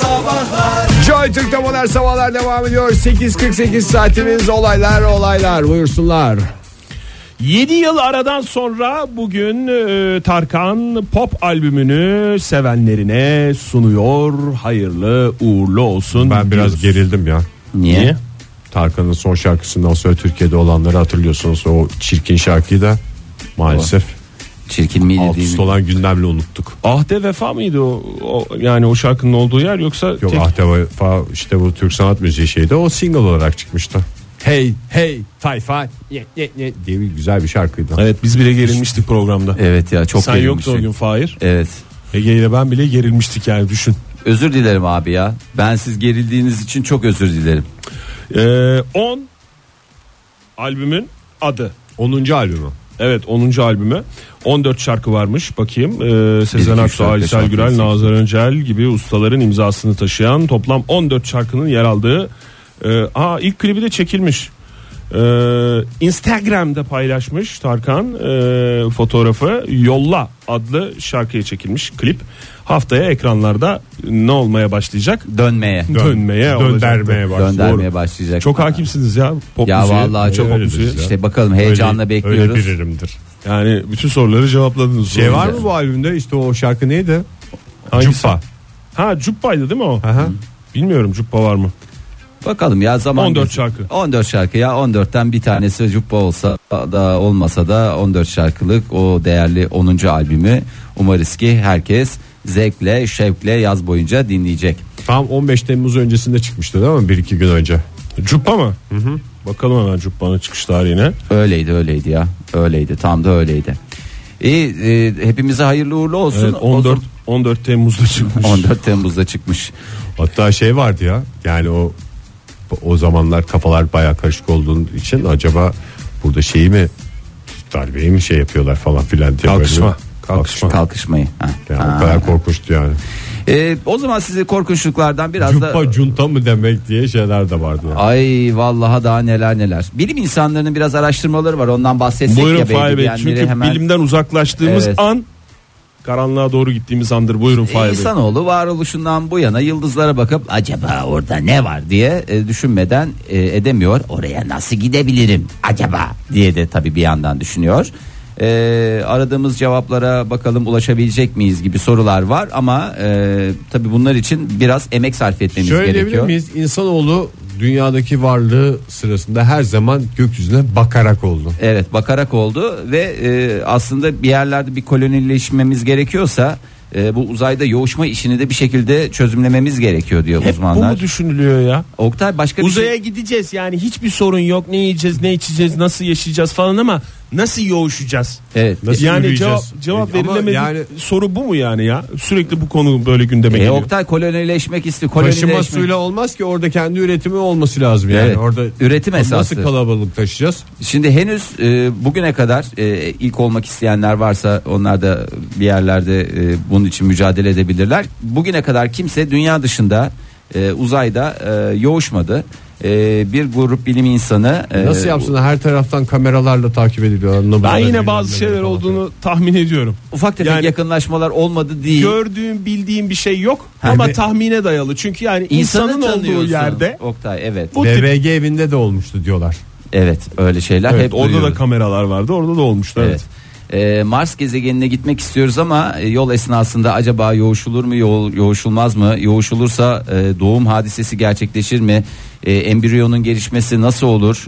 Sabahlar Joy Türk'te modern sabahlar devam ediyor. 8.48 saatimiz olaylar olaylar buyursunlar. 7 yıl aradan sonra bugün e, Tarkan pop albümünü sevenlerine sunuyor. Hayırlı uğurlu olsun. Ben biraz diyoruz. gerildim ya. Niye? Tarkan'ın son şarkısından sonra Türkiye'de olanları hatırlıyorsunuz. O çirkin şarkıyı da maalesef Çirkin miydi alt üst olan gündemle unuttuk. Ahde vefa mıydı o, o- yani o şarkının olduğu yer yoksa Yok tek- Ahde Vefa işte bu Türk sanat müziği şeydi o single olarak çıkmıştı. Hey hey tayfa ye, ye, ye diye bir güzel bir şarkıydı. Evet biz bile gerilmiştik programda. Evet ya çok Sen yoktun o gün Fahir. Evet. Ege ile ben bile gerilmiştik yani düşün. Özür dilerim abi ya. Ben siz gerildiğiniz için çok özür dilerim. Ee, 10 albümün adı. 10. albümü. Evet 10. albümü 14 şarkı varmış bakayım ee, Sezen Aksu, Aysel Gürel. Nazan Öncel gibi ustaların imzasını taşıyan toplam 14 şarkının yer aldığı ee, aa, ilk klibi de çekilmiş Ee, Instagram'da paylaşmış Tarkan ee, fotoğrafı Yolla adlı şarkıya çekilmiş klip haftaya ekranlarda ne olmaya başlayacak Dönmeye. dönmeye Döndermeye başlıyor. Döndermeye başlayacak. çok hakimsiniz ya pop Ya müziğe. vallahi çok Öyle deriz ya. işte bakalım heyecanla Öyle- bekliyoruz. Öyle birimdir. yani bütün soruları cevapladınız Şey var mı bu albümde işte o şarkı neydi? Hangisi? Cuppa. Ha Cuppa'ydı değil mi o? Aha. Bilmiyorum Cuppa var mı? Bakalım ya zaman 14 geçsin. şarkı. 14 şarkı ya 14'ten bir tanesi Cuppa olsa da olmasa da 14 şarkılık o değerli 10. albümü umarız ki herkes zevkle şevkle yaz boyunca dinleyecek. Tam 15 Temmuz öncesinde çıkmıştı değil mi? Bir iki gün önce. Cuppa mı? Bakalım hemen Cuppa'nın çıkış tarihine. Öyleydi öyleydi ya öyleydi tam da öyleydi. İyi e, hepimize hayırlı uğurlu olsun. Evet, O 14 zaman- 14 Temmuz'da çıkmış. 14 Temmuz'da çıkmış. Hatta şey vardı ya yani o o zamanlar kafalar baya karışık olduğu için acaba burada şeyi mi darbeyi mi şey yapıyorlar falan filan diye Kalkışma. böyle- Kalkışma. Kalkışmayı. Ha. Yani Ha. o kadar korkunçtu yani. E, o zaman size korkunçluklardan biraz Cuppa da junta mı demek diye şeyler de vardı. Yani. Ay vallahi daha neler neler. Bilim insanlarının biraz araştırmaları var. Ondan bahsetsek Buyurun ya belki Fahir Bey. Çünkü hemen. bilimden uzaklaştığımız Evet. an karanlığa doğru gittiğimiz andır. Buyurun Fahir Bey. İnsanoğlu varoluşundan bu yana yıldızlara bakıp acaba orada ne var diye e, düşünmeden e, edemiyor. Oraya nasıl gidebilirim acaba diye de tabii bir yandan düşünüyor. E, aradığımız cevaplara bakalım ulaşabilecek miyiz gibi sorular var ama e, tabii bunlar için biraz emek sarf etmemiz Şöyle diyebilir gerekiyor. miyiz? İnsanoğlu dünyadaki varlığı sırasında her zaman gökyüzüne bakarak oldu. Evet bakarak oldu ve e, aslında bir yerlerde bir kolonileşmemiz gerekiyorsa e, bu uzayda yoğuşma işini de bir şekilde çözümlememiz gerekiyor diyor Hep bu uzmanlar. mu düşünülüyor ya? Oktay başka bir Uzaya şey gideceğiz yani hiçbir sorun yok. Ne yiyeceğiz, ne içeceğiz, nasıl yaşayacağız falan ama nasıl yoğuşacağız? Evet. Nasıl yani yürüyeceğiz? cevap cevap ama verilemedi. yani- soru bu mu yani ya? Sürekli bu konu böyle gündeme E, geliyor. Oktay kolonileşmek istiyor. Taşıma Kolonileşmek. suyla olmaz ki orada kendi üretimi olması lazım yani. Evet, Orada üretim esaslı. Nasıl kalabalık taşıyacağız? Şimdi henüz e, bugüne kadar e, ilk olmak isteyenler varsa onlar da bir yerlerde e, bunun için mücadele edebilirler. Bugüne kadar kimse dünya dışında e, uzayda e, yoğuşmadı. E, bir grup bilim insanı e, Nasıl yapsınlar? Her taraftan kameralarla takip ediliyor. Ben yine bazı şeyler olduğunu tahmin ediyorum. ufak tefek Yani- yakınlaşmalar olmadı değil. Gördüğüm, bildiğim bir şey yok Ha, ama tahmine dayalı. Çünkü yani İnsanı insanın olduğu tanıyorsun. yerde Oktay evet. bu tip BBG evinde de olmuştu diyorlar. Evet öyle şeyler Evet, hep orada da duyuyoruz. kameralar vardı. Orada da olmuştu. Evet. Evet. Ee, Mars gezegenine gitmek istiyoruz ama e, yol esnasında acaba yoğuşulur mu yo- yoğuşulmaz mı yoğuşulursa e, doğum hadisesi gerçekleşir mi E, embriyonun gelişmesi nasıl olur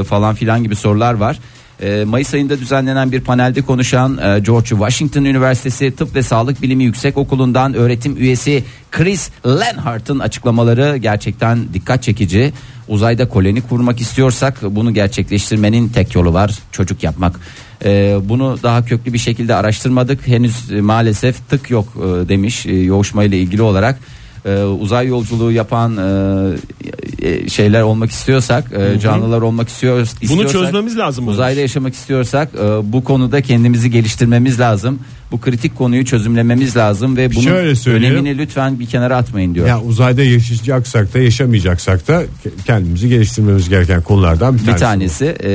E, falan filan gibi sorular var. E, Mayıs ayında düzenlenen bir panelde konuşan e, George Washington Üniversitesi Tıp ve Sağlık Bilimi Yüksek Okulu'ndan öğretim üyesi Chris Lenhart'ın açıklamaları gerçekten dikkat çekici. Uzayda koloni kurmak istiyorsak bunu gerçekleştirmenin tek yolu var çocuk yapmak. E, bunu daha köklü bir şekilde araştırmadık. Henüz e, maalesef tık yok e, demiş e, yoğuşma ile ilgili olarak. E, uzay yolculuğu yapan e, e, şeyler olmak istiyorsak, e, canlılar olmak istiyor, Bunu istiyorsak, çözmemiz lazım. Uzayda yaşamak istiyorsak e, bu konuda kendimizi geliştirmemiz lazım. Bu kritik konuyu çözümlememiz lazım ve bunun Şöyle söyleyeyim. önemini lütfen bir kenara atmayın diyor. Ya uzayda yaşayacaksak da yaşamayacaksak da ke- kendimizi geliştirmemiz gereken konulardan bir tanesi. bir tanesi e,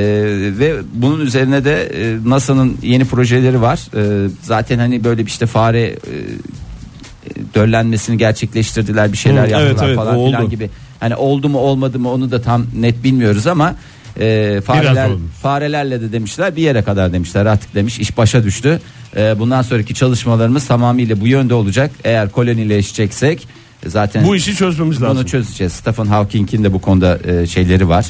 ve bunun üzerine de e, NASA'nın yeni projeleri var. E, zaten hani böyle bir işte fare e, döllenmesini gerçekleştirdiler bir şeyler Hı, yaptılar evet, falan filan gibi. Hani oldu mu olmadı mı onu da tam net bilmiyoruz ama e, fareler farelerle de demişler bir yere kadar demişler artık demiş iş başa düştü. E, bundan sonraki çalışmalarımız tamamıyla bu yönde olacak. Eğer kolonileşeceksek e, zaten Bu işi çözmemiz lazım. bunu çözeceğiz. Stephen Hawking'in de bu konuda e, şeyleri var.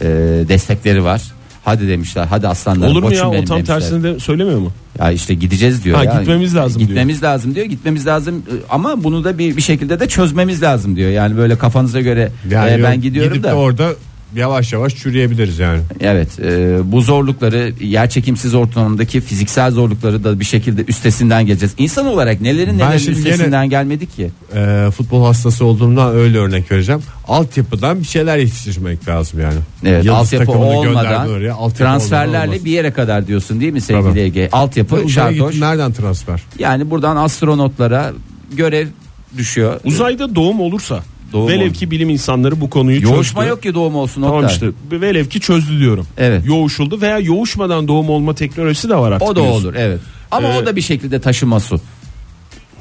E, destekleri var. Hadi demişler. Hadi aslanlarım. Olur mu ya o benim tam demişler. tersini de söylemiyor mu? Ya işte gideceğiz diyor Ha, ya. gitmemiz lazım diyor. Gitmemiz lazım diyor. Gitmemiz lazım ama bunu da bir bir şekilde de çözmemiz lazım diyor. Yani böyle kafanıza göre Yani e, ben gidiyorum gidip da. de orada yavaş yavaş çürüyebiliriz yani. Evet e, bu zorlukları yer çekimsiz ortamdaki fiziksel zorlukları da bir şekilde üstesinden geleceğiz. İnsan olarak nelerin Ben nelerin şimdi üstesinden gelmedik ki. Ee, futbol hastası olduğumdan öyle örnek vereceğim. Altyapıdan bir şeyler yetiştirmek lazım yani. Evet Yıldız altyapı takımını olmadan oraya, altyapı olmadan transferlerle olmaz. bir yere kadar diyorsun değil mi sevgili Tabii. Ege? Altyapı Uzaya şartoş. nereden transfer? Yani buradan astronotlara görev düşüyor. Uzayda doğum olursa Doğum velev ki bilim insanları bu konuyu Yoğuşma çözdü. yok ki doğum olsun Tamam Oktay. işte velev ki çözdü diyorum. Evet. Yoğuşuldu veya yoğuşmadan doğum olma teknolojisi de var artık. O da biliyorsun. olur evet. Ama Ee, o da bir şekilde taşıma su.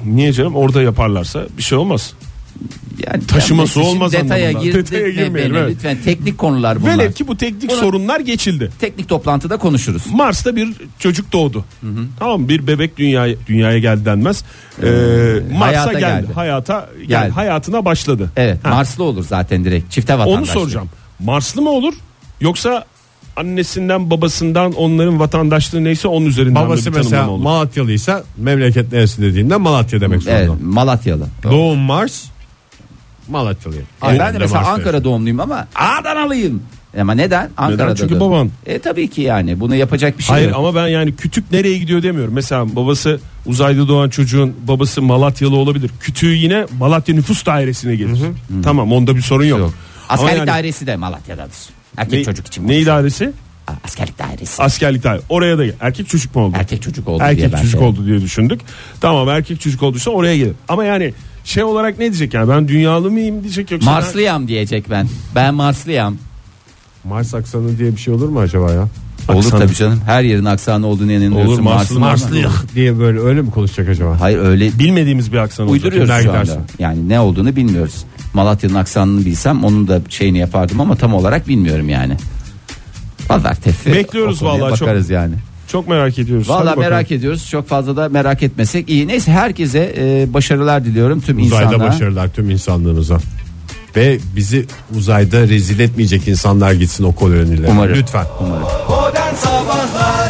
Niye canım orada yaparlarsa bir şey olmaz. Yani Taşıması yani olmaz detaya anlamında. girdi Detaya girmeyelim, evet. Lütfen teknik konular bunlar. Velev ki bu teknik Buna- sorunlar geçildi. Teknik toplantıda konuşuruz. Mars'ta bir çocuk doğdu. Tamam mı? bir bebek dünyaya dünyaya geldi denmez. Ee, Mars'a hayata geldi. geldi. Hayata Geldi. geldi. Hayatına başladı. Evet Ha, Marslı olur zaten direkt çifte vatandaş. Onu soracağım. Marslı mı olur yoksa annesinden babasından onların vatandaşlığı neyse onun üzerinden Babası bir mesela olur? Malatyalıysa memleket neresi dediğinde Malatya demek zorunda. Evet Malatyalı. Doğum Mars Malatyalıyım. E, Aynen ben de mesela Mars'ta Ankara doğumluyum ama Adanalıyım. Ama neden? Ankara'da. Çünkü da- baban. E tabii ki yani bunu yapacak bir şey Hayır yok. ama ben yani kütük nereye gidiyor demiyorum. Mesela babası uzayda doğan çocuğun babası Malatyalı olabilir. Kütüğü yine Malatya nüfus dairesine gelir. Tamam onda bir sorun yok. Yok. Ama Askerlik yani- dairesi de Malatya'dadır. Erkek Ne- çocuk için. Ne? A- Askerlik dairesi. Askerlik daire. Oraya da erkek çocuk mu oldu? Erkek çocuk oldu diye erkek çocuk oldu diye düşündük. Tamam erkek çocuk olduysa oraya gelir. Ama yani şey olarak ne diyecek yani ben dünyalı mıyım diyecek yoksa Marslıyam diyecek ben. Ben Marslıyam. Mars aksanı diye bir şey olur mu acaba ya? Olur Aksanı. tabii canım. Her yerin aksanı olduğunu inanıyorsun. Olur, Marslı- Marslı- diye böyle öyle mi konuşacak acaba? Hayır öyle bilmediğimiz bir aksan olacak. uyduruyoruz Kimler şu anda. gidersin? Yani ne olduğunu bilmiyoruz. Malatya'nın aksanını bilsem onun da şeyini yapardım ama tam olarak bilmiyorum yani. Tefi. Bekliyoruz o konuya vallahi çok. Bakarız yani. Çok merak ediyoruz. Bakalım. merak ediyoruz. Çok fazla da merak etmesek iyi. Neyse herkese e, başarılar diliyorum tüm Uzayda insanlara. başarılar tüm insanlığımıza. Ve bizi uzayda rezil etmeyecek insanlar gitsin o kolonilere. Umarım. Lütfen. Umarım. Modern Sabahlar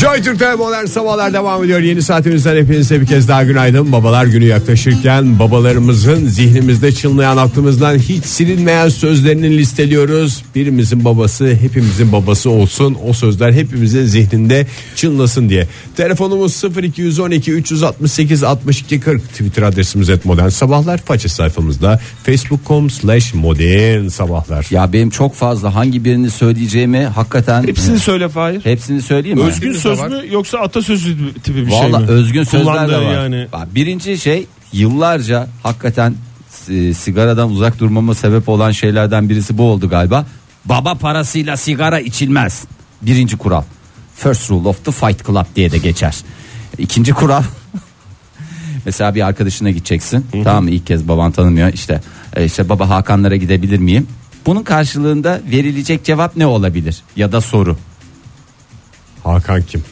Joy Türk'te modern sabahlar devam ediyor. Yeni saatimizden hepinize bir kez daha günaydın. Babalar günü yaklaşırken babalarımızın zihnimizde çınlayan aklımızdan hiç silinmeyen sözlerini listeliyoruz. Birimizin babası hepimizin babası olsun. O sözler hepimizin zihninde çınlasın diye. Telefonumuz 0212 368 62 40 Twitter adresimiz et modern sabahlar. Faça sayfamızda facebook.com slash modern sabahlar. Ya benim çok fazla hangi birini söyleyeceğimi hakikaten Hepsini söyle Fahir. hepsini söyleyeyim mi? Özgün de söz var. mü yoksa atasözü tipi bir şey mi? Valla özgün sözler de Kullandığı var. yani. Bak, birinci şey yıllarca hakikaten e, sigaradan uzak durmama sebep olan şeylerden birisi bu oldu galiba. Baba parasıyla sigara içilmez. Birinci kural. First rule of the fight club diye de geçer. İkinci kural Mesela bir arkadaşına gideceksin. Tamam mı? İlk kez baban tanımıyor. İşte e, işte baba Hakanlara gidebilir miyim? Bunun karşılığında verilecek cevap ne olabilir? Ya da soru. Hakan kim?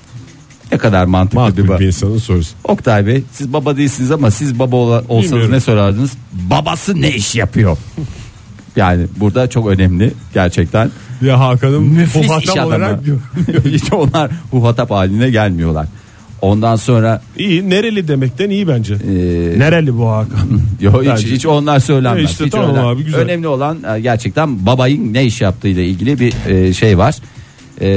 Ne kadar mantıklı bir, Makbul ba- bir insanın sorusu. Oktay Bey siz baba değilsiniz ama siz baba ola- olsanız Bilmiyorum. ne sorardınız? Babası ne iş yapıyor? yani burada çok önemli gerçekten. Ya Hakan'ın Müflis iş adamı. olarak Hiç onlar huhatap haline gelmiyorlar. Ondan sonra İyi nereli demekten iyi bence. e, Nereli bu Hakan? Yo, hiç, hiç onlar söylenmez. E işte Hiç tamam abi, güzel. Önemli olan e, gerçekten babayın ne iş yaptığıyla ilgili bir e, şey var. E,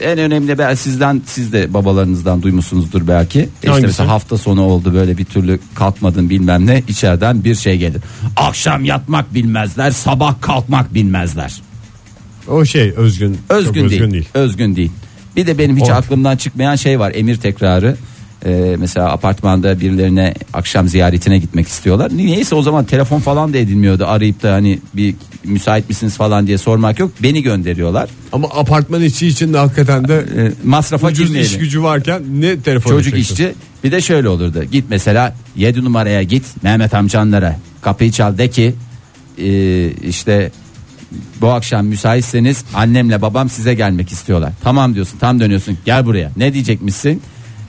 en önemli ben sizden siz de babalarınızdan duymuşsunuzdur belki. İşte Hangisi? mesela hafta sonu oldu böyle bir türlü kalkmadın bilmem ne içeriden bir şey gelir. Akşam yatmak bilmezler, sabah kalkmak bilmezler. o şey özgün. Özgün, değil, özgün değil. Özgün değil. Bir de benim hiç O- aklımdan çıkmayan şey var emir tekrarı. E, mesela apartmanda birilerine akşam ziyaretine gitmek istiyorlar. Niyeyse o zaman telefon falan da edilmiyordu. Arayıp da hani bir müsait misiniz falan diye sormak yok. Beni gönderiyorlar. Ama apartman içi için de hakikaten de E, masrafa ucuz girmeyelim. iş gücü varken ne telefon Çocuk edeceksin? işçi bir de şöyle olurdu. Git mesela 7 numaraya git Mehmet amcanlara kapıyı çal de ki e, işte bu akşam müsaitseniz annemle babam size gelmek istiyorlar. Tamam diyorsun tam dönüyorsun gel buraya ne diyecekmişsin?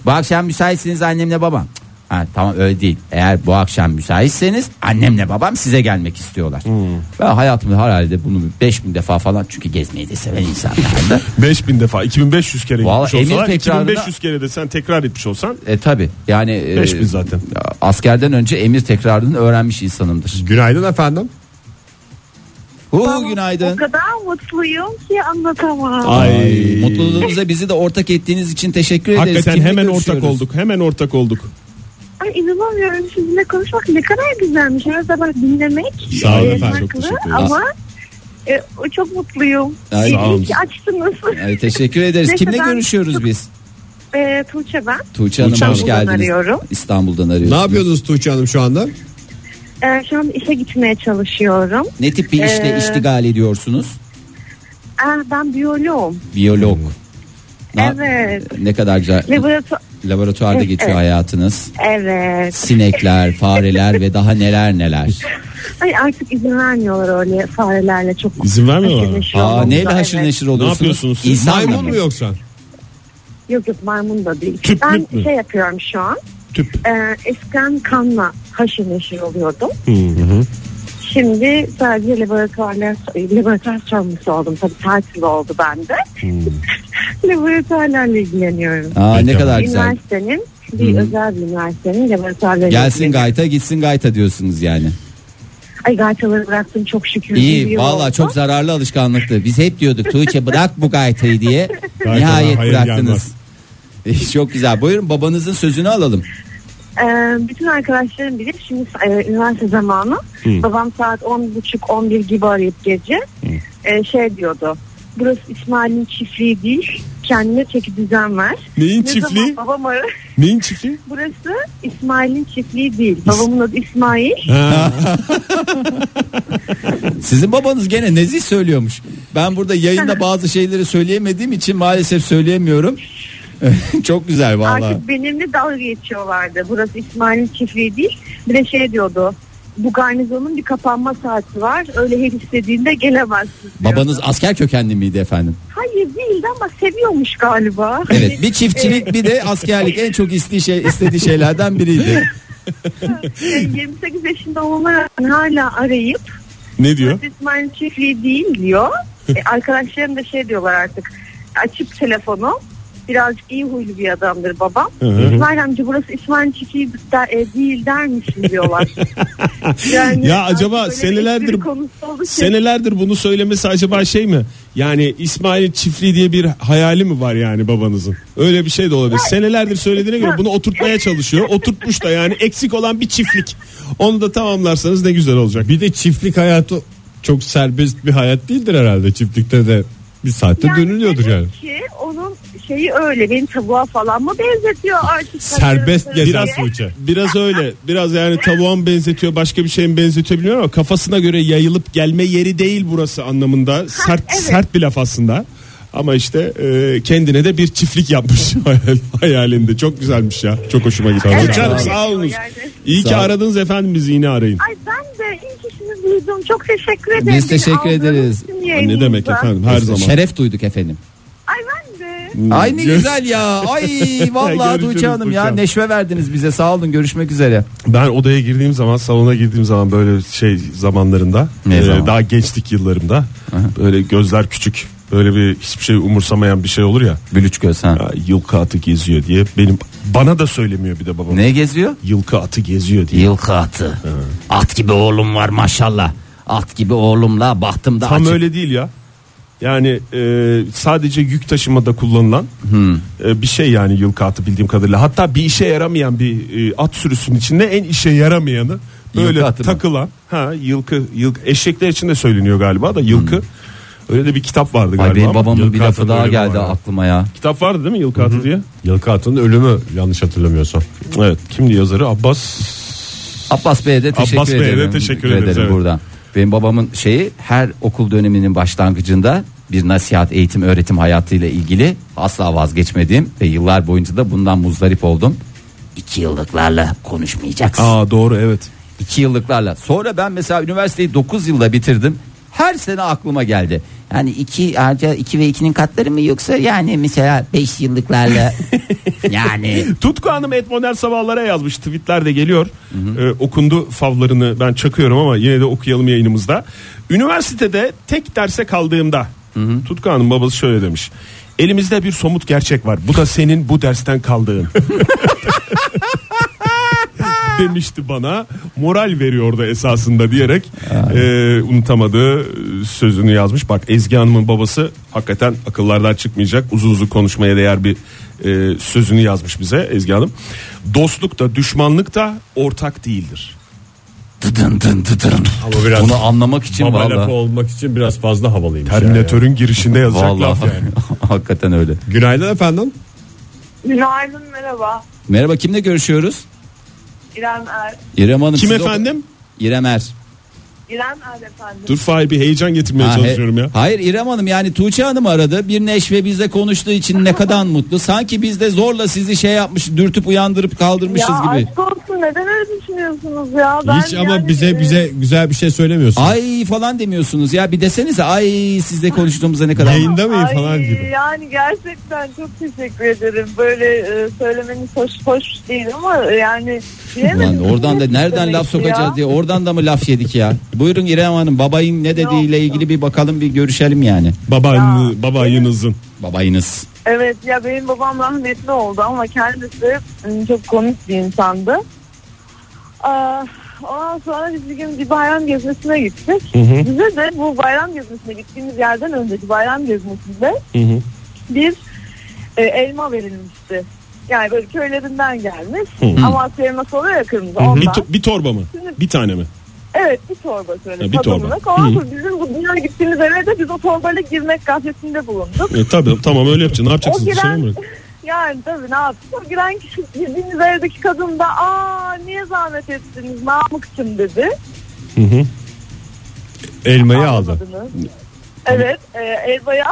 Bu akşam müsaitseniz annemle babam. Cık, Ha, tamam öyle değil. Eğer bu akşam müsaitseniz annemle babam size gelmek istiyorlar. Ben hayatımda herhalde bunu 5000 defa falan çünkü gezmeyi de seven insanlardı. 5000 defa 2500 kere Vallahi gitmiş olsalar emir tekrarında- 2500 kere de sen tekrar etmiş olsan E tabi yani e, 5000 zaten. Askerden önce emir tekrarını öğrenmiş insanımdır. Günaydın efendim. Hu Tamam, O günaydın. kadar mutluyum ki anlatamam. Ay. Mutluluğunuza bizi de ortak ettiğiniz için teşekkür ederiz. Hakikaten Kimle hemen ortak olduk. Hemen ortak olduk. Ay inanamıyorum sizinle konuşmak ne kadar güzelmiş. Her zaman dinlemek. Sağ olun e, efendim, çok teşekkür. Ama e, çok mutluyum. Ay, sağ olun. açtınız. Ay, teşekkür ederiz. Kimle görüşüyoruz biz? E, Tuğçe ben. Tuğçe Hanım Tuğçe hoş İstanbul'dan geldiniz. arıyorum. İstanbul'dan arıyorsunuz. Ne yapıyordunuz Tuğçe Hanım şu anda? E, şu an işe gitmeye çalışıyorum. Ne tip bir işle Ee, iştigal ediyorsunuz? E, ben biyoloğum. Biyolog. Ne, Evet. ne kadar güzel. Laboratuvar. Laboratuvarda Evet, geçiyor hayatınız. Evet. Sinekler, fareler ve daha neler neler. Ay artık izin vermiyorlar öyle farelerle çok. İzin vermiyorlar mı? haşır neşir Aa, olmamıza, neyle haşır evet. neşir oluyorsunuz? yapıyorsunuz siz? İnsanla Maymun mı? mu yoksa? Yok yok maymun da değil. Tüplük ben mü? şey yapıyorum şu an. Tüp. Ee, eskiden kanla haşır neşir oluyordum. Şimdi sadece laboratuvarlar, laboratuvar sorumlusu oldum. Tabii tatil oldu bende. Laboratuvarlarla ilgileniyorum. Aa, ne kadar güzel. Üniversitenin, bir özel bir üniversitenin laboratuvarlarıyla Gelsin gayta gitsin gayta diyorsunuz yani. Ay gaytaları bıraktım çok şükür. İyi valla çok zararlı alışkanlıktı. Biz hep diyorduk Tuğçe bırak bu gaytayı diye. Nihayet hayır bıraktınız. çok güzel. Buyurun babanızın sözünü alalım. Ee, bütün arkadaşlarım bilir şimdi e, üniversite zamanı babam saat 10.30-11 gibi arayıp gece e, şey diyordu burası İsmail'in çiftliği değil kendine çeki düzen ver. Neyin Ne çiftliği? zaman babam arar Neyin çiftliği? burası İsmail'in çiftliği değil babamın adı İsmail. Sizin babanız gene nezih söylüyormuş. Ben burada yayında bazı şeyleri söyleyemediğim için maalesef söyleyemiyorum. çok güzel valla. Artık benimle dalga geçiyorlardı burası İsmail'in çiftliği değil bir de şey diyordu bu garnizonun bir kapanma saati var öyle her istediğinde gelemezsin. diyordu. Babanız asker kökenli miydi efendim? Hayır değildi ama seviyormuş galiba. Evet bir çiftçilik bir de askerlik en çok istediği, şey, istediği şeylerden biriydi. E, 28 yaşında olmama rağmen hala arayıp Ne diyor? burası İsmail çiftliği değil diyor. E, arkadaşlarım da şey diyorlar artık açıp telefonu birazcık iyi huylu bir adamdır babam. İsmail amca burası İsmail çiftliği der, e, değil der misin diyorlar. Yani Ya acaba senelerdir- Senelerdir bunu söylemesi acaba şey mi? Yani İsmail çiftliği diye bir hayali mi var yani babanızın? Öyle bir şey de olabilir. Senelerdir söylediğine göre bunu oturtmaya çalışıyor. Oturtmuş da yani eksik olan bir çiftlik. Onu da tamamlarsanız ne güzel olacak. Bir de çiftlik hayatı çok serbest bir hayat değildir herhalde. Çiftlikte de bir saatte dönülüyordur demek yani. ki onun şeyi öyle beni tavuğa falan mı benzetiyor artık. Serbest Biraz gezen Biraz Tuğçe. Biraz öyle. Biraz yani tavuğa mı benzetiyor başka bir şeye mi benzetiyor bilmiyorum ama kafasına göre yayılıp gelme yeri değil burası anlamında. Sert evet. sert bir laf aslında. Ama işte e, kendine de bir çiftlik yapmış hayal, hayalinde. Çok güzelmiş ya. Çok hoşuma gitti. Evet, öyle sağ yani. İyi ki Sağ ol. aradınız efendim bizi yine arayın. Ay ben de iyi ki sizi duydum. Çok teşekkür ederim. Biz teşekkür ederiz. Ne demek efendim her zaman. Şeref duyduk efendim. Ay de. Ay ne güzel ya. Ay vallahi Görüşürüz Tuğçe Hanım ya Tuğçe. neşve verdiniz bize. Sağ olun görüşmek üzere. Ben odaya girdiğim zaman salona girdiğim zaman böyle şey zamanlarında Ne e, zaman? daha gençlik yıllarımda böyle gözler küçük böyle bir hiçbir şey umursamayan bir şey olur ya. Bülüç göz ha. Ya, yılkı atı geziyor diye benim bana da söylemiyor bir de babam. Ne geziyor? Yılkı atı geziyor diye. Yılkı atı. At gibi oğlum var maşallah. At gibi oğlumla bahtım da Tam açık. öyle değil ya. Yani e, sadece yük taşımada kullanılan Hmm. e, bir şey yani yılkı atı bildiğim kadarıyla. Hatta bir işe yaramayan bir e, at sürüsünün içinde en işe yaramayanı böyle Yılkı atı mı? takılan ha yılkı yılkı eşekler için de söyleniyor galiba da yılkı. Hmm. Öyle de bir kitap vardı Ay galiba. benim ama babamın Yılkı bir lafı daha ölümü geldi var aklıma ya. Kitap vardı değil mi Yılkı Atı diye? Yılkı Atın ölümü yanlış hatırlamıyorsam. Evet. Kimdi yazarı? Abbas. Abbas Bey'e de teşekkür Abbas Bey'e de ederim. teşekkür ederiz, evet. buradan. Benim babamın şeyi her okul döneminin başlangıcında bir nasihat eğitim öğretim hayatıyla ilgili asla vazgeçmediğim ve yıllar boyunca da bundan muzdarip oldum. İki yıllıklarla konuşmayacaksın. Aa doğru evet. İki yıllıklarla. Sonra ben mesela üniversiteyi 9 yılda bitirdim. Her sene aklıma geldi. Yani iki harca iki ve ikinin katları mı yoksa yani mesela 5 yıllıklarla yani Tutku Hanım et modern sabahlara yazmış tweetler de geliyor. Ee, okundu favlarını ben çakıyorum ama yine de okuyalım yayınımızda. Üniversitede tek derse kaldığımda Tutku Hanım babası şöyle demiş. Elimizde bir somut gerçek var. Bu da senin bu dersten kaldığın. demişti bana moral veriyordu esasında diyerek e, unutamadığı sözünü yazmış. Bak Ezgi Hanım'ın babası hakikaten akıllardan çıkmayacak uzun uzun konuşmaya değer bir e, sözünü yazmış bize Ezgi Hanım. Dostluk da düşmanlık da ortak değildir. dıdın dın dıdın. Ama biraz Bunu anlamak için baba lafı olmak için biraz fazla havalıymış. yani. Terminatörün girişinde yazacak Vallahi laf yani. hakikaten öyle. Günaydın efendim. Günaydın merhaba. Merhaba kimle görüşüyoruz? İrem Er. İrem Hanım. Kim siz o- efendim? İrem Er. İrem efendim. Dur Fahir bir heyecan getirmeye Ha, çalışıyorum ya. Hayır İrem Hanım yani Tuğçe Hanım aradı. Bir Neşve bizle konuştuğu için ne kadar mutlu. Sanki biz de zorla sizi şey yapmış, dürtüp uyandırıp kaldırmışız ya gibi. aşk olsun neden öyle düşünüyorsunuz ya? Ben Hiç ama yani, bize e, bize güzel bir şey söylemiyorsun. Ay falan demiyorsunuz ya bir desenize ay sizle konuştuğumuzda ne kadar Yayında mıyım ay, falan gibi. Yani gerçekten çok teşekkür ederim. Böyle e, söylemeniz hoş hoş değil ama yani bilemedim. Ulan oradan da nereden laf sokacağız ya. diye oradan da mı laf yedik ya? Buyurun İrem Hanım babayın ne dediğiyle Yok. ilgili bir bakalım bir görüşelim yani. Babanı, babayınızın. Babayınız. Evet ya benim babam rahmetli oldu ama kendisi ım, çok komik bir insandı. Aa, ondan sonra biz bir gün bir bayram gezmesine gittik. Bize de bu bayram gezmesine gittiğimiz yerden önceki bayram gezmesinde bir e, elma verilmişti. Yani böyle köylerinden gelmiş. Amasya elması oluyor ya kırmızı Bir, ondan. to- bir torba mı? Bir tane mi? Evet bir torba söyle. Ha, bir torba. sonra bizim bu dünya gittiğimiz eve de biz o torbayla girmek gafletinde bulunduk. E, tabii tamam öyle yapacaksın. Ne O yapacaksınız? Dışarı giren yani tabii ne yaptık? O giren kişi girdiğimiz evdeki kadın da aa niye zahmet ettiniz Namık'cım dedi. Hı hı. Elmayı aldı. Evet e, elmayı,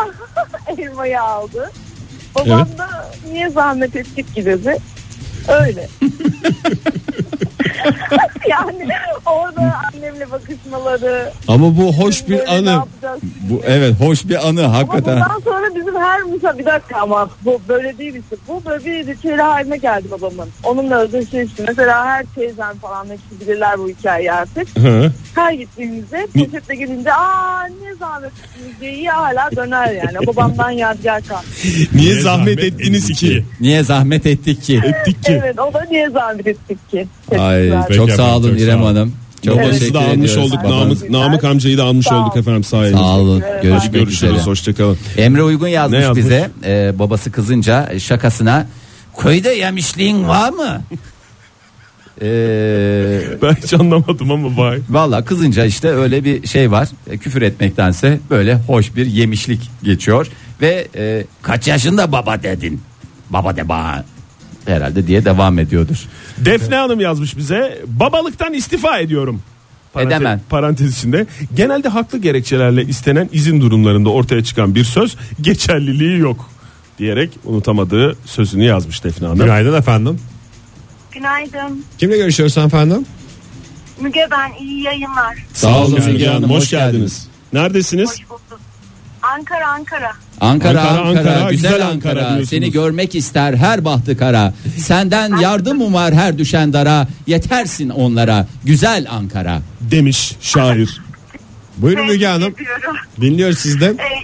elmayı aldı. Babam Evet. da niye zahmet ettik ki dedi. Öyle. yani orada annemle bakışmaları. Ama bu hoş bir anı. Bu evet hoş bir anı Ama hakikaten. bundan sonra bizim her misal bir dakika ama bu böyle değil işte. Bu böyle bir ritüeli haline geldi babamın. Onunla özdeşleşti. Mesela her teyzem falan hepsi bilirler bu hikayeyi artık. Hı. Her gittiğimizde poşetle gelince aa ne zahmet ettiniz diye iyi hala döner yani. Babamdan yadigar kaldı. Niye zahmet ettiniz ki? Niye zahmet ettik ki? Ettik ki. Evet o da niye zahmet ettik ki. Ay Teşekkürler. çok Peki sağ efendim, olun çok İrem sağ olun. Hanım. Çok Evet. Teşekkür da almış ediyoruz. olduk. Namık, Namık amcayı da almış Sağ olduk efendim sayenizde. Sağ olun. Görüşmek üzere. Görüşürüz. Hoşçakalın. Emre Uygun yazmış, yazmış? bize e, babası kızınca e, şakasına köyde yemişliğin var mı? Eee Ben hiç anlamadım ama vay. Valla kızınca işte öyle bir şey var. E, küfür etmektense böyle hoş bir yemişlik geçiyor. Ve e, kaç yaşında baba dedin? Baba de bana. Herhalde diye devam ediyordur. Defne Hanım yazmış bize. Babalıktan istifa ediyorum. Edemem. Parantez içinde. Genelde haklı gerekçelerle istenen izin durumlarında ortaya çıkan bir söz geçerliliği yok diyerek unutamadığı sözünü yazmış Defne Hanım. Günaydın efendim. Günaydın. Kimle görüşüyoruz efendim? Müge ben iyi yayınlar. Sağ olun Müge Hanım, hoş, hoş geldiniz. Neredesiniz? bulduk. Ankara Ankara. Ankara, Ankara, Ankara, Ankara, güzel, Ankara. Ankara. Seni görmek ister her bahtı kara. Senden yardım umar her düşen dara. Yetersin onlara. Güzel Ankara. Demiş şair. Buyurun Müge Hanım. Dinliyoruz sizden. Ee,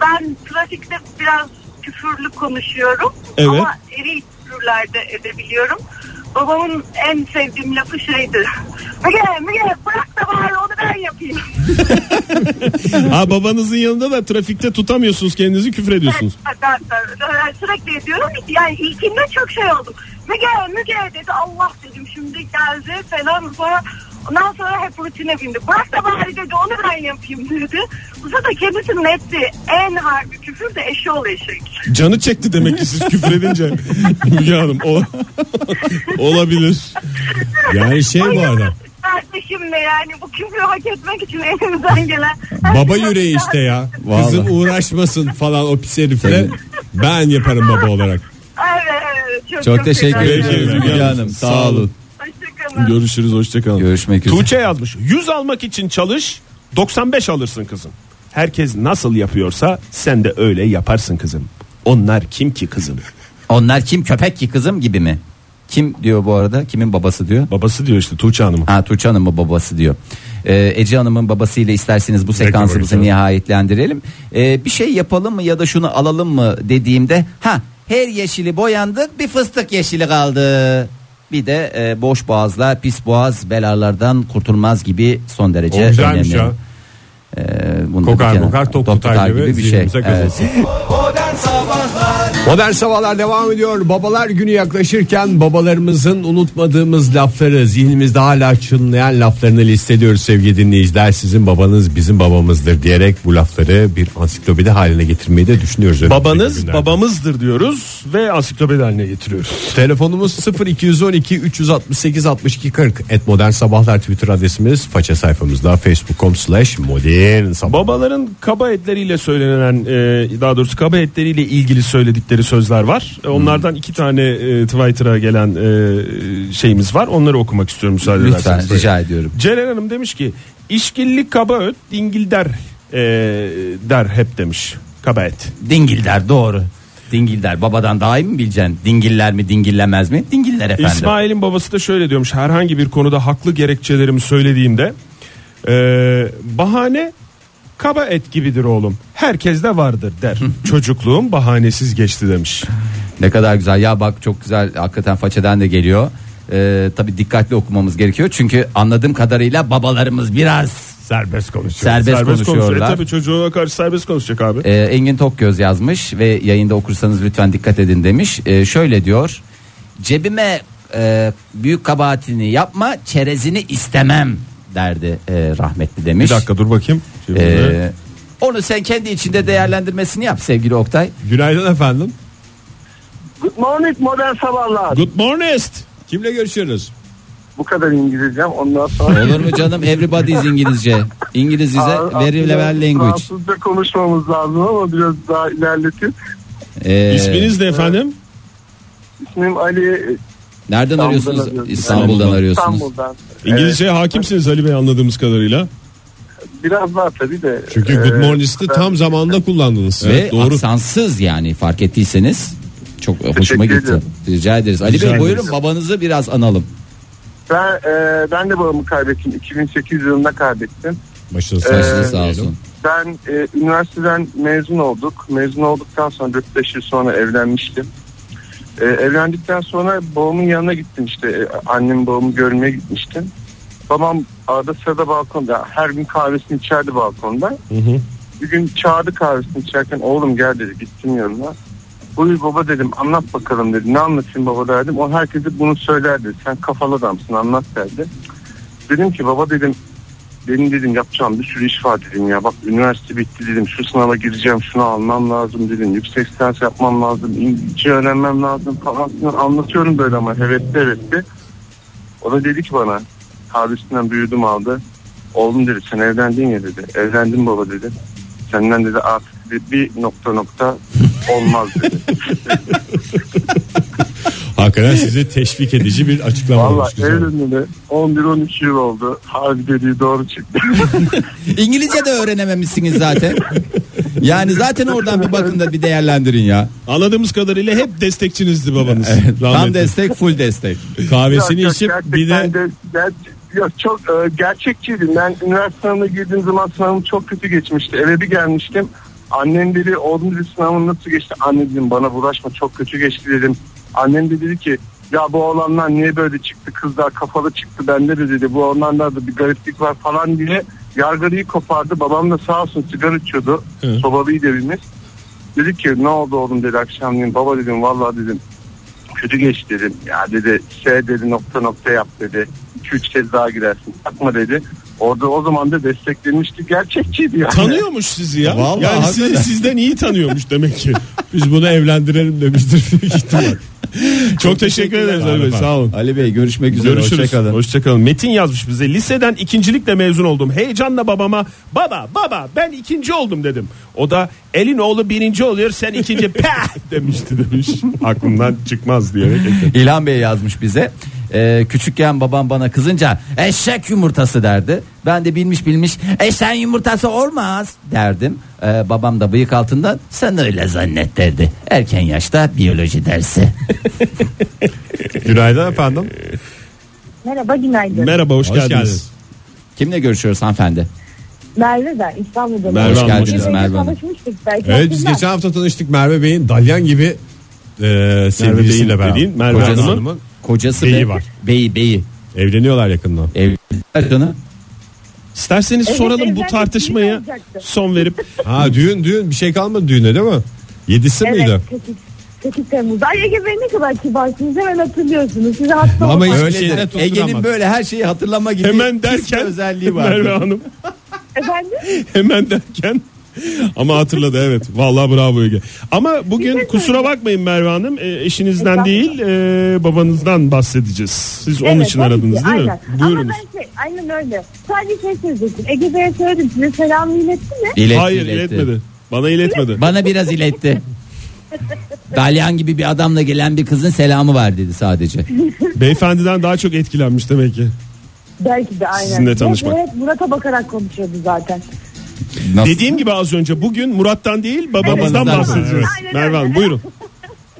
ben trafikte biraz küfürlü konuşuyorum. Evet. Ama eri küfürlerde edebiliyorum. Babamın en sevdiğim lafı şeydi. Müge, Müge bırak da bari onu ben yapayım. ha babanızın yanında da trafikte tutamıyorsunuz kendinizi küfür ediyorsunuz. Ben, ben, ben sürekli ediyorum. Yani ilkinde çok şey oldum. Müge, Müge dedi. Allah dedim şimdi geldi falan. Sonra Ondan sonra hep rutine bindi. Bırak da bari dedi onu ben yapayım dedi. Bu sefer kendisinin ettiği en harbi küfür de eşol eşek. Canı çekti demek ki siz küfredince. Müge Hanım o, olabilir. Yani şey bu arada. Kardeşim de yani bu küfrü hak etmek için elimizden gelen. Baba yüreği işte ya. Vallahi. Kızım uğraşmasın falan o pis herifle. Ben yaparım baba olarak. Evet, evet, çok, Çok teşekkür güzel. Peki, ederim Müge Hanım. Sağ olun. Görüşürüz hoşçakalın. Görüşmek üzere. Tuğçe yazmış. 100 almak için çalış 95 alırsın kızım. Herkes nasıl yapıyorsa sen de öyle yaparsın kızım. Onlar kim ki kızım? Onlar kim köpek ki kızım gibi mi? Kim diyor bu arada? Kimin babası diyor? Babası diyor işte Tuğçe Hanım. Ha Tuğçe Hanım'ın babası diyor. Ee, Ece Hanım'ın babasıyla isterseniz bu sekansımızı nihayetlendirelim. Ee, bir şey yapalım mı ya da şunu alalım mı dediğimde ha her yeşili boyandık bir fıstık yeşili kaldı. Bir de e, boş boğazla pis boğaz belalardan kurtulmaz gibi son derece O güzelmiş önemli. ya. Ee, Kokar bir kokar tok tutar gibi, zihnimize kazınsın. Modern Sabahlar Modern Sabahlar devam ediyor. Babalar günü yaklaşırken babalarımızın unutmadığımız lafları, zihnimizde hala çınlayan laflarını listeliyoruz sevgili dinleyiciler. Sizin babanız bizim babamızdır diyerek bu lafları bir ansiklopedi haline getirmeyi de düşünüyoruz. Babanız babamızdır diyoruz ve ansiklopedi haline getiriyoruz. Telefonumuz 0212 368 62 40 et modern sabahlar Twitter adresimiz faça sayfamızda facebook.com slash modern sabah. Babaların kaba etleriyle söylenen e, daha doğrusu kaba etleriyle ilgili söyledikleri sözler var. E, Onlardan iki tane e, Twitter'a gelen e, şeyimiz var. Onları okumak istiyorum müsaade Lütfen ederseniz. rica ediyorum. Ceren Hanım demiş ki işkilli kaba öt dingil der e, der hep demiş. Kaba et. Dingiller doğru. Dingiller babadan daha iyi mi bileceksin? Dingiller mi dingillemez mi? Dingiller efendim. İsmail'in babası da şöyle diyormuş herhangi bir konuda haklı gerekçelerimi söylediğimde e, bahane kaba et gibidir oğlum. Herkes de vardır der. Çocukluğum bahanesiz geçti demiş. Ne kadar güzel ya bak çok güzel hakikaten façeden de geliyor. Ee, tabii dikkatli okumamız gerekiyor çünkü anladığım kadarıyla babalarımız biraz Serbest konuşuyor. serbest, konuşuyor. E, konuşuyorlar. tabii çocuğuna karşı serbest konuşacak abi. Ee, Engin Tokgöz yazmış ve yayında okursanız lütfen dikkat edin demiş. Ee, şöyle diyor. Cebime e, büyük kabahatini yapma çerezini istemem derdi e, rahmetli demiş. Bir dakika dur bakayım. Ee, onu sen kendi içinde değerlendirmesini yap sevgili Oktay. Günaydın efendim. Good morning modern sabahlar. Good morning. Kimle görüşüyoruz? Bu kadar İngilizcem ondan sonra. Olur mu canım everybody is İngilizce. İngilizce very level language. Fransızca konuşmamız lazım ama biraz daha ilerletin. Ee, İsminiz ne efendim? İsmim Ali. Nereden İstanbul'dan arıyorsunuz? arıyorum. İstanbul'dan arıyorsunuz. İstanbul'dan. İngilizceye hakimsiniz Ali Bey anladığımız kadarıyla. Biraz var tabii de. Çünkü Ee, Good Morning'ı tam zamanında kullandınız. Ve Evet, doğru. aksansız yani fark ettiyseniz çok hoşuma gitti. ederim. Rica ederiz. Ali Rica Bey buyurun babanızı biraz analım. Ben, e, ben de babamı kaybettim. 2008 yılında kaybettim. Başınız Ee, Başınız sağ olsun. Ben e, üniversiteden mezun olduk. Mezun olduktan sonra 4-5 yıl sonra evlenmiştim. E, evlendikten sonra babamın yanına gittim işte. E, annem babamı görmeye gitmiştim. Babam arada sırada balkonda. Her gün kahvesini içerdi balkonda. Bir gün çağırdı kahvesini içerken oğlum gel dedi. Gittim yanına. Buyur baba dedim anlat bakalım dedi. Ne anlatayım baba derdim. O herkese bunu söylerdi. Sen kafalı adamsın anlat derdi. Dedim ki baba dedim benim dedim yapacağım bir sürü iş var dedim ya. Bak üniversite bitti dedim. Şu sınava gireceğim. Şunu almam lazım dedim. Yüksek lisans yapmam lazım. İngilizce öğrenmem lazım falan. Anlatıyorum böyle ama hevesli hevesli. O da dedi ki bana abisinden büyüdüm aldı. Oğlum dedi sen evlendin ya dedi. Evlendim baba dedi. Senden dedi artık dedi, bir nokta nokta olmaz dedi. Hakikaten size teşvik edici bir açıklama Valla olmuş. Evlenmeli 11-12 yıl oldu. Harbi dediği doğru çıktı. İngilizce de öğrenememişsiniz zaten. Yani zaten oradan bir bakın da bir değerlendirin ya. Anladığımız kadarıyla hep destekçinizdi babanız. Tam Rahmetli. destek full destek. Kahvesini Yok, içip yok, bir de ger- yok, çok e, gerçekçiydim. Ben üniversite sınavına girdiğim zaman sınavım çok kötü geçmişti. Eve bir gelmiştim. Annem dedi oğlum dedi sınavın nasıl geçti? Anne dedim bana bulaşma çok kötü geçti dedim. Annem de dedi ki ya bu oğlanlar niye böyle çıktı kızlar kafalı çıktı bende de dedi bu oğlanlarda bir gariplik var falan diye yargılıyı kopardı. Babam da sağ olsun sigara içiyordu. Hı. Sobalıydı evimiz. Dedi ki ne oldu oğlum dedi akşamleyin. Baba dedim vallahi dedim kötü geç dedim. Ya dedi S dedi nokta nokta yap dedi. 2-3 kez daha girersin. Takma dedi. Orada o zaman da desteklemişti. Gerçekçiydi yani. Tanıyormuş sizi ya. Vallahi yani sizi sizden iyi tanıyormuş demek ki. Biz bunu evlendirelim demiştir büyük ihtimal. Çok teşekkür ederiz Ali Bey sağ olun. Ali Bey görüşmek üzere. Görüşürüz. Hoşçakalın. Hoşçakalın. Metin yazmış bize. Liseden ikincilikle mezun oldum. Heyecanla babama baba baba ben ikinci oldum dedim. O da elin oğlu birinci oluyor sen ikinci peh demişti demiş. Aklımdan çıkmaz diyerek. İlhan Bey yazmış bize. Ee, küçükken babam bana kızınca eşek yumurtası derdi. Ben de bilmiş bilmiş eşek yumurtası olmaz derdim. Ee, babam da bıyık altından sen öyle zannet derdi. Erken yaşta biyoloji dersi. Günaydın efendim. Merhaba günaydın. Merhaba hoş, Hoş geldiniz. geldiniz. Kimle görüşüyoruz hanımefendi? Merve ben İstanbul'da. Merve Hoş geldiniz. Merve Hanım. Tanışmıştık belki. Evet biz geçen hafta tanıştık Merve Bey'in dalyan gibi e, sevgilisiyle beraber. Merve Hanım'ın Kocası Beyi be- var. Beyi beyi. evleniyorlar yakında. Evliler canı. İsterseniz Evet, soralım bu tartışmaya son verip Ha düğün düğün bir şey kalmadı düğüne değil mi? Yedisi Evet miydi? 8, 8 Temmuz. Ay Ege Bey ne kadar kibarsınız hemen hatırlıyorsunuz. Size hasta Ama hiçbir tutturamaz. Ege'nin böyle her şeyi hatırlama gibi hemen derken özelliği var. Merve Hanım Efendim? hemen derken ama hatırladı evet. Vallahi bravo Ege. Ama bugün kusura bakmayın Merve Hanım e, eşinizden Estağfurullah. değil e, babanızdan bahsedeceğiz. Siz onun Evet, için tabii aradınız ki, değil mi? aynen. Buyurunuz. Ama ben şey, aynen öyle. Sadece şey söyleyecektim. Ege Bey'e söyledim. Size selamı iletti mi? İletti, Hayır iletti. iletmedi. Bana iletmedi. Bana biraz iletti. Dalyan gibi bir adamla gelen bir kızın selamı var dedi sadece. Beyefendiden daha çok etkilenmiş demek ki. Belki de aynen. Sizinle tanışmak. Evet Murat'a bakarak konuşuyordu zaten. Nasıl? Dediğim gibi az önce bugün Murat'tan değil babamızdan Babanızdan bahsedeceğiz. bahsediyoruz. Merve Hanım buyurun.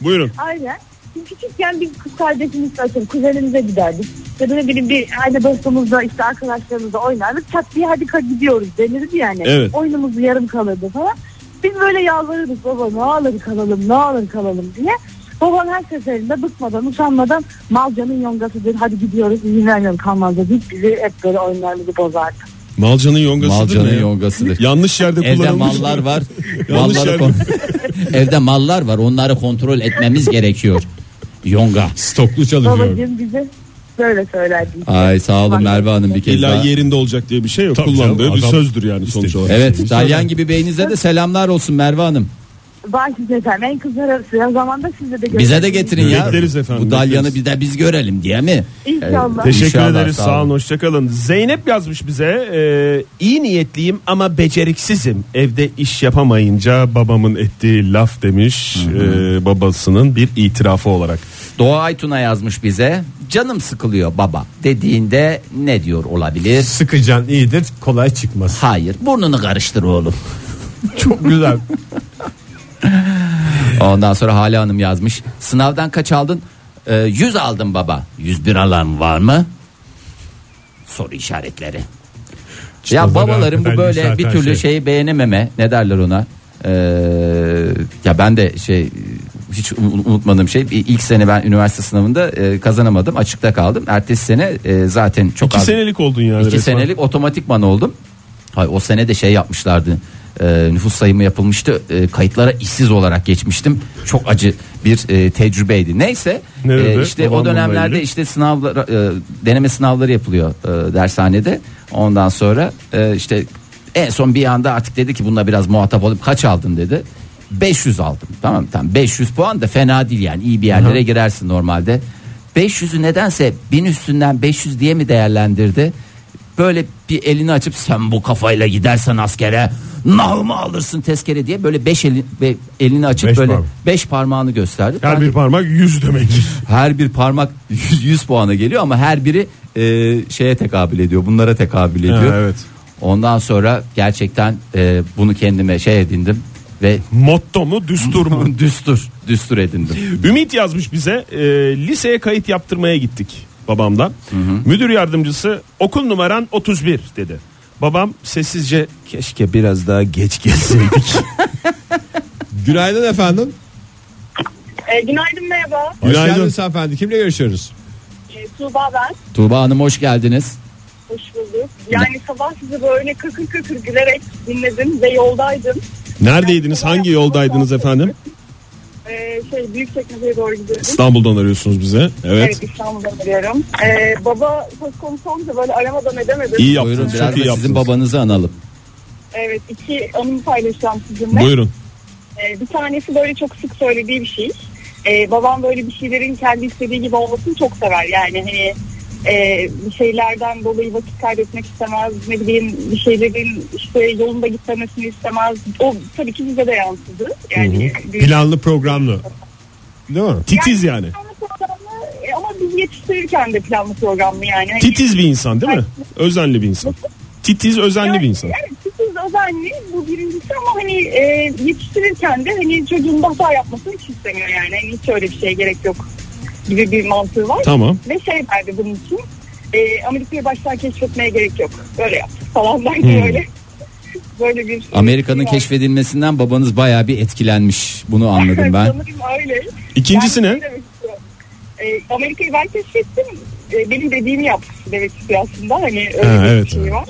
Buyurun. Aynen. Biz küçükken bir kız kardeşimiz atıyorum kuzenimize giderdik. Ya da ne bileyim bir aile dostumuzla işte arkadaşlarımızla oynardık. Çat diye hadi gidiyoruz denirdi yani. Evet. Oyunumuz yarım kalırdı falan. Biz böyle yalvarırdık baba ne alır kalalım ne alır kalalım diye. Babam her seferinde bıkmadan usanmadan malcanın yongasıdır hadi gidiyoruz izin vermiyorum kalmaz deyip bizi hep böyle oyunlarımızı bozardı. Malcanın yongasıdır Malcanın ne ya? yongasıdır. Yanlış yerde Evde kullanılmış. mallar var. Yanlış malları yerde. kon- Evde mallar var. Onları kontrol etmemiz gerekiyor. Yonga. Stoklu çalışıyor. Babacığım bize böyle söylerdi. işte. Ay sağ olun Merve Hanım bir kez İlla daha. yerinde olacak diye bir şey yok. Tabii Kullandığı canım, bir adam sözdür yani sonuç olarak. Evet Dalyan gibi beyinize de selamlar olsun Merve Hanım. Baş efendim en kızlar arası ya zamanda size de Bize de getirin ya. Bekleriz efendim, Bu Dalyan'ı bekleriz. bir de biz görelim diye mi? İnşallah. Teşekkür İnşallah, ederiz sağ sağ olun olun. hoşçakalın. Zeynep yazmış bize e, iyi niyetliyim ama beceriksizim. Evde iş yapamayınca babamın ettiği laf demiş e, babasının bir itirafı olarak. Doğa Aytun'a yazmış bize. Canım sıkılıyor baba dediğinde ne diyor olabilir? Sıkıcan iyidir kolay çıkmaz. Hayır burnunu karıştır oğlum. Çok güzel. Ondan sonra Hale Hanım yazmış. Sınavdan kaç aldın? Ee, 100 aldım baba. 101 alan var mı? Soru işaretleri. ya böyle babaların bu böyle bir türlü şey. şeyi beğenememe ne derler ona? Ee, ya ben de şey hiç un- unutmadığım şey ilk sene ben üniversite sınavında e, kazanamadım açıkta kaldım. Ertesi sene e, zaten çok İki az senelik oldun yani İki resmen. senelik otomatikman oldum. Hay o sene de şey yapmışlardı. E, nüfus sayımı yapılmıştı. E, kayıtlara işsiz olarak geçmiştim. Çok acı bir e, tecrübeydi. Neyse Nerede? e, işte o Babamla dönemlerde işte sınavlar e, deneme sınavları yapılıyor e, dershanede. Ondan sonra e, işte en son bir anda artık dedi ki bununla biraz muhatap olup kaç aldın dedi. 500 aldım. Tamam tamam 500 puan da fena değil yani iyi bir yerlere girersin normalde. 500'ü nedense 1000 üstünden 500 diye mi değerlendirdi? Böyle bir elini açıp sen bu kafayla gidersen askere nahımı alırsın tezkere diye böyle 5 eli, be- elini açıp Beş böyle parmak. 5 parmağını gösterdi. Her Ben bir parmak 100 demek. her bir parmak 100, 100 puana geliyor ama her biri e, şeye tekabül ediyor. Bunlara tekabül ediyor. Ha, evet. Ondan sonra gerçekten e, bunu kendime şey edindim ve Motto mu düstur mu? düstur düstur edindim. Ümit yazmış bize e, liseye kayıt yaptırmaya gittik babamdan. Müdür yardımcısı okul numaran 31 dedi. Babam sessizce keşke biraz daha geç gelseydik. Günaydın efendim. E, günaydın merhaba. Hoş Günaydın. geldiniz hanımefendi. Kimle görüşüyoruz? E, Tuğba ben. Tuğba Hanım hoş geldiniz. Hoş bulduk. Yani sabah sizi böyle kıkır kıkır gülerek dinledim ve yoldaydım. Neredeydiniz? Hangi yoldaydınız efendim? Ee, şey Büyükçekmece'ye doğru gidiyorum. İstanbul'dan arıyorsunuz bize. Evet. Evet İstanbul'dan arıyorum. Ee, baba söz konusu olunca böyle aramadan edemedim. İyi Buyurun yaptınız. biraz Çok da iyi sizin yaptınız. babanızı analım. Evet iki anımı paylaşacağım sizinle. Buyurun. Ee, bir tanesi böyle çok sık söylediği bir şey. Ee, babam böyle bir şeylerin kendi istediği gibi olmasını çok sever. Yani hani e, bir şeylerden dolayı vakit kaybetmek istemez. Ne bileyim bir şeylerin işte yolunda gitmemesini istemez. O tabii ki bize de yansıdı. Yani büyük- Planlı programlı. Değil mi? Titiz yani. planlı programlı e, ama biz yetiştirirken de planlı programlı yani. Hani- Titiz bir insan değil mi? Özenli bir insan. Titiz özenli bir insan. Evet titiz özenli bu birincisi ama hani e, yetiştirirken de hani çocuğun hata yapmasını hiç istemiyor yani. Hani hiç öyle bir şeye gerek yok gibi bir mantığı var. Tamam. Ve şey verdi bunun için e, Amerika'yı baştan keşfetmeye gerek yok. Böyle yaptık falan derdi Hmm. böyle. Böyle bir Amerika'nın şey var. keşfedilmesinden babanız bayağı bir etkilenmiş. Bunu anladım ben. Sanırım öyle. İkincisi ne? şey. E, Amerika'yı ben keşfettim. E, benim dediğimi yaptı demek istiyor aslında. Hani öyle Ha, bir evet, şey evet. var.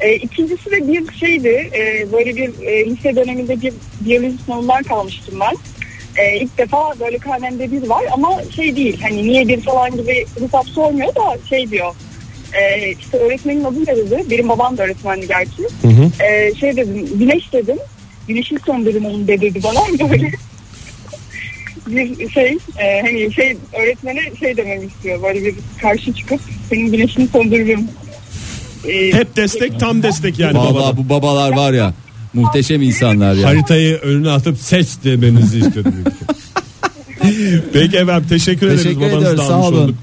E, ikincisi de bir şeydi. E, böyle bir e, lise döneminde bir biyoloji sınavından kalmıştım ben. E, ilk defa böyle karnemde bir var ama şey değil. Hani niye bir falan gibi hesap sormuyor da şey diyor. E, işte öğretmenin adı ne dedi? Benim babam da öğretmendi gerçi. E, şey dedim güneş dedim. Güneşi söndürün onu de dedi bana böyle bir şey e, hani şey öğretmene şey dememi istiyor böyle bir karşı çıkıp senin güneşini söndürürüm. E, Hep destek tam destek yani Vallahi babadan. bu babalar var ya muhteşem insanlar ya. Haritayı önüne atıp seç demenizi istiyordum. Peki efendim teşekkür, ederiz. Teşekkür Babanızı ediyoruz da sağ olun. olduk.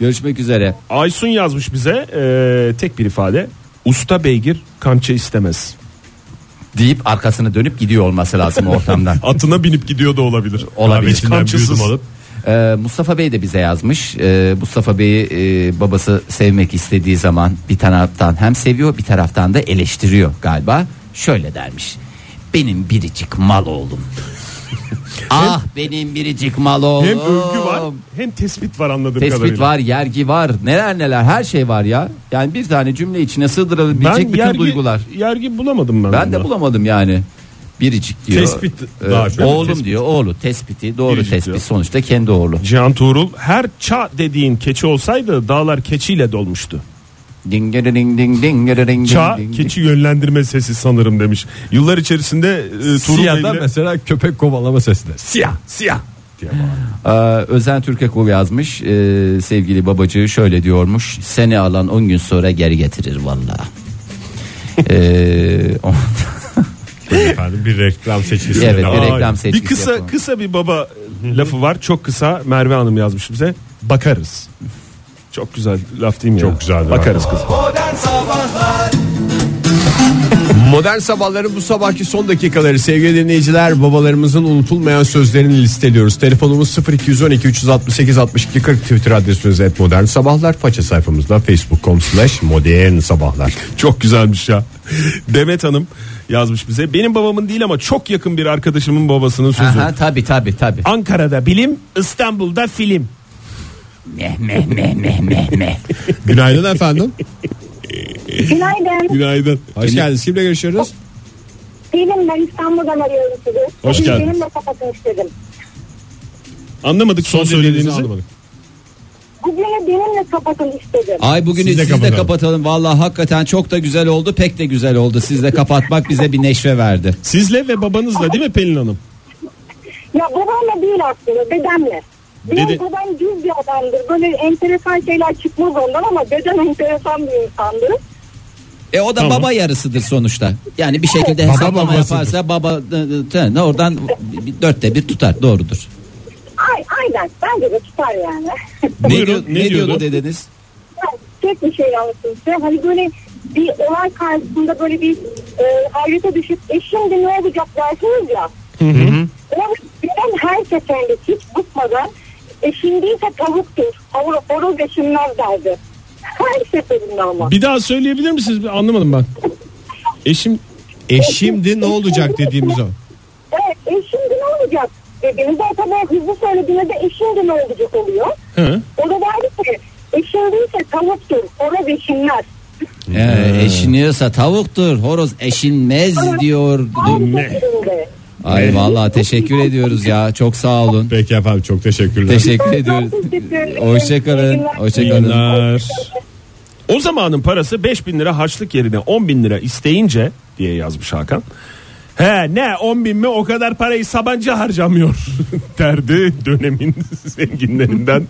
Görüşmek üzere. Aysun yazmış bize e, tek bir ifade. Usta beygir kança istemez. Deyip arkasını dönüp gidiyor olması lazım ortamdan. Atına binip gidiyor da olabilir. Olabilir. Hiç kançasız. alıp Ee, Mustafa Bey de bize yazmış. Ee, Mustafa Bey'i e, babası sevmek istediği zaman bir taraftan hem seviyor bir taraftan da eleştiriyor galiba. Şöyle dermiş. Benim biricik mal oğlum. ah benim biricik mal oğlum. Hem övgü var hem tespit var anladığım Tespit kadarıyla. var, yergi var, neler neler her şey var ya. Yani bir tane cümle içine sığdırabilecek Ben bütün yergi, duygular. yergi bulamadım ben. Ben de bunda. bulamadım yani. Biricik diyor. Tespit Ee, daha çok. Oğlum Tespit. diyor, oğlu tespiti doğru Biricik tespit diyor. sonuçta kendi oğlu. Cihan Tuğrul her ça dediğin keçi olsaydı dağlar keçiyle dolmuştu. Ding ding ding ding ding ding Ça ding. keçi yönlendirme sesi sanırım demiş. Yıllar içerisinde e, Siyah'da Bey'le mesela köpek kovalama sesi de. Siyah siyah diye bağırıyor. Ee, Özen Türkekul yazmış Ee, sevgili babacığı şöyle diyormuş seni alan 10 gün sonra geri getirir valla. ee, Efendim bir reklam seçkisi. Evet, bir reklam bir seçkisi kısa yapalım. kısa bir baba lafı var. Çok kısa Merve Hanım yazmış bize. Bakarız. Çok güzel laf değil mi Çok ya? güzel bir Bakarız kız. Modern Sabahlar Modern sabahların bu sabahki son dakikaları sevgili dinleyiciler babalarımızın unutulmayan sözlerini listeliyoruz. Telefonumuz 0212 368 62 40 Twitter adresimiz et modern sabahlar. Faça sayfamızda facebook.com slash modern sabahlar. Çok güzelmiş ya. Demet Hanım yazmış bize. Benim babamın değil ama çok yakın bir arkadaşımın babasının sözü. Aha, tabi tabi tabi. Ankara'da bilim, İstanbul'da film. Meh meh meh meh meh meh. Günaydın efendim. Günaydın. Günaydın. Hoş geldiniz. Kimle görüşüyoruz? Benim ben İstanbul'dan arıyorum sizi. Hoş geldiniz. Benimle kapatın istedim. Anlamadık son, dediğinizi söylediğinizi. anlamadık. Bugünü benimle kapatın istedim. Ay bugünü Siz de siz de kapatalım. kapatalım. Vallahi hakikaten çok da güzel oldu. Pek de güzel oldu. Siz de kapatmak bize bir neşve verdi. Sizle ve babanızla değil mi Pelin Hanım? Ya babamla değil aslında dedemle. Dede- babam düz bir adamdır. Böyle enteresan şeyler çıkmaz ondan ama dedem enteresan bir insandır. E o da Tamam. baba yarısıdır sonuçta. Yani bir şekilde Baba hesaplama babasıdır. yaparsa baba e, ne oradan dörtte bir tutar. Doğrudur. Ay, aynen bence de tutar yani. Ne, Buyurun, diyor- ne ne diyordu diyordu? dediniz? Tek bir şey anlatayım size. Hani böyle bir olay karşısında böyle bir e, hayrete düşüp e şimdi ne olacak dersiniz ya. O ben her seferinde hiç bıkmadan eşindiyse tavuktur. Horoz, horoz eşinmez derdi. Her seferinde ama. Bir daha söyleyebilir misiniz? Anlamadım ben. Eşim E şimdi ne olacak dediğimiz o. Evet e şimdi ne olacak? Dediğimizde tabii hızlı söylediğinde de e şimdi ne olacak oluyor. Hı. O da derdi ki eşindiyse tavuktur. Horoz eşinmez. Ee, eşiniyorsa tavuktur. Horoz eşinmez. Her seferinde. Ay vallahi teşekkür ediyoruz ya. Çok sağ olun. Peki efendim çok teşekkürler. Teşekkür ediyoruz. Hoşçakalın. Hoşçakalın. Günler. O zamanın parası 5000 lira harçlık yerine 10 bin lira isteyince diye yazmış Hakan. He ne 10 bin mi o kadar parayı Sabancı harcamıyor derdi dönemin zenginlerinden.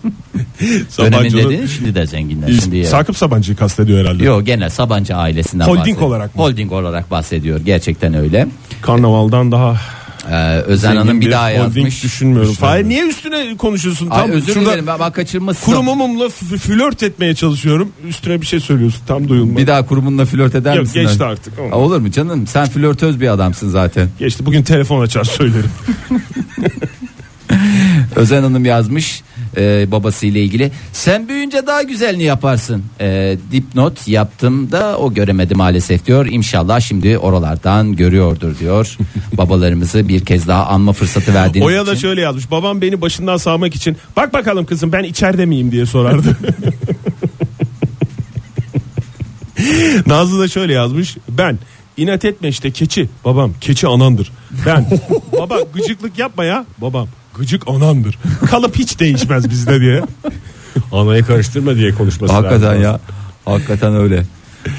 Dönemin dediğin şimdi de zenginler diye. Sakıp Sabancı'yı kastediyor herhalde. Yok gene Sabancı ailesinden Holding bahsediyor. olarak mı? Holding olarak bahsediyor. Gerçekten öyle. Karnavaldan daha Ee, Özen zengin Hanım bir daha holding yazmış. düşünmüyorum. Fahir niye üstüne konuşuyorsun? Ay, Tam özür şurada dilerim ben, ben kaçırmışsın. kurumumla f- flört etmeye çalışıyorum. Üstüne bir şey söylüyorsun. Tam duyulma. Bir daha kurumunla flört eder Yok, misin? geçti artık. Olmaz. Aa, Olur mu canım? Sen flörtöz bir adamsın zaten. Geçti. Bugün telefon açar söylerim. Özen Hanım yazmış e, babasıyla ilgili. Sen büyüyünce daha güzelini yaparsın. E, dipnot yaptım da o göremedi maalesef diyor. İnşallah şimdi oralardan görüyordur diyor. Babalarımızı bir kez daha anma fırsatı verdiğiniz Oya da için. şöyle yazmış. Babam beni başından sağmak için bak bakalım kızım ben içeride miyim diye sorardı. Nazlı da şöyle yazmış. Ben inat etme işte keçi. Babam keçi anandır. Ben baba gıcıklık yapma ya. Babam gıcık anandır. Kalıp hiç değişmez bizde diye. Anayı karıştırma diye konuşması Hakikaten lazım. ya. Hakikaten öyle.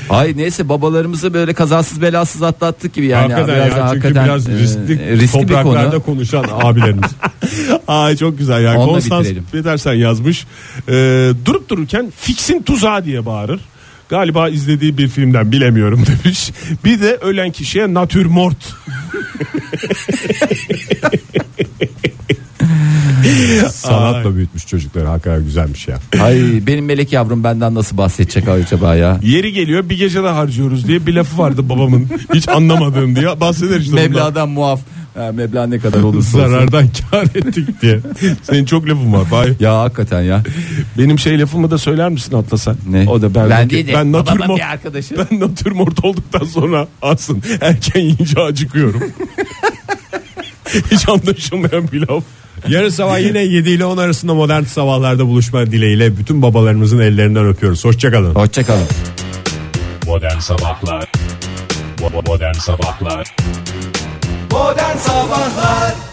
Ay neyse babalarımızı böyle kazasız belasız atlattık gibi yani. hakikaten ya çünkü hakikaten, biraz e, riskli, riskli bir topraklarda konu. konuşan abilerimiz. Ay çok güzel ya. Onunla Konstans bitirelim. Petersen yazmış. Ee, durup dururken fixin tuzağı diye bağırır. Galiba izlediği bir filmden bilemiyorum demiş. Bir de ölen kişiye natürmort. Sanatla büyütmüş çocukları hakikaten güzelmiş ya. Ay benim melek yavrum benden nasıl bahsedecek acaba ya? Yeri geliyor bir gecede harcıyoruz diye bir lafı vardı babamın. Hiç anlamadığım diye bahseder işte. Meblağdan muaf. Ha, meblağ ne kadar olursa olsun. Zarardan kar ettik diye. Senin çok lafın var. Fahir. Ya hakikaten ya. Benim şey lafımı da söyler misin Atlasan? Ne? O da ben, Ben değil de ben babamın bir arkadaşı. ben natürmort olduktan sonra aslında erken yiyince acıkıyorum. Hiç anlaşılmayan bir laf. Yarın sabah yine 7 ile 10 arasında modern sabahlarda buluşma dileğiyle bütün babalarımızın ellerinden öpüyoruz. Hoşçakalın. Hoşçakalın. Modern Sabahlar Modern Sabahlar Modern Sabahlar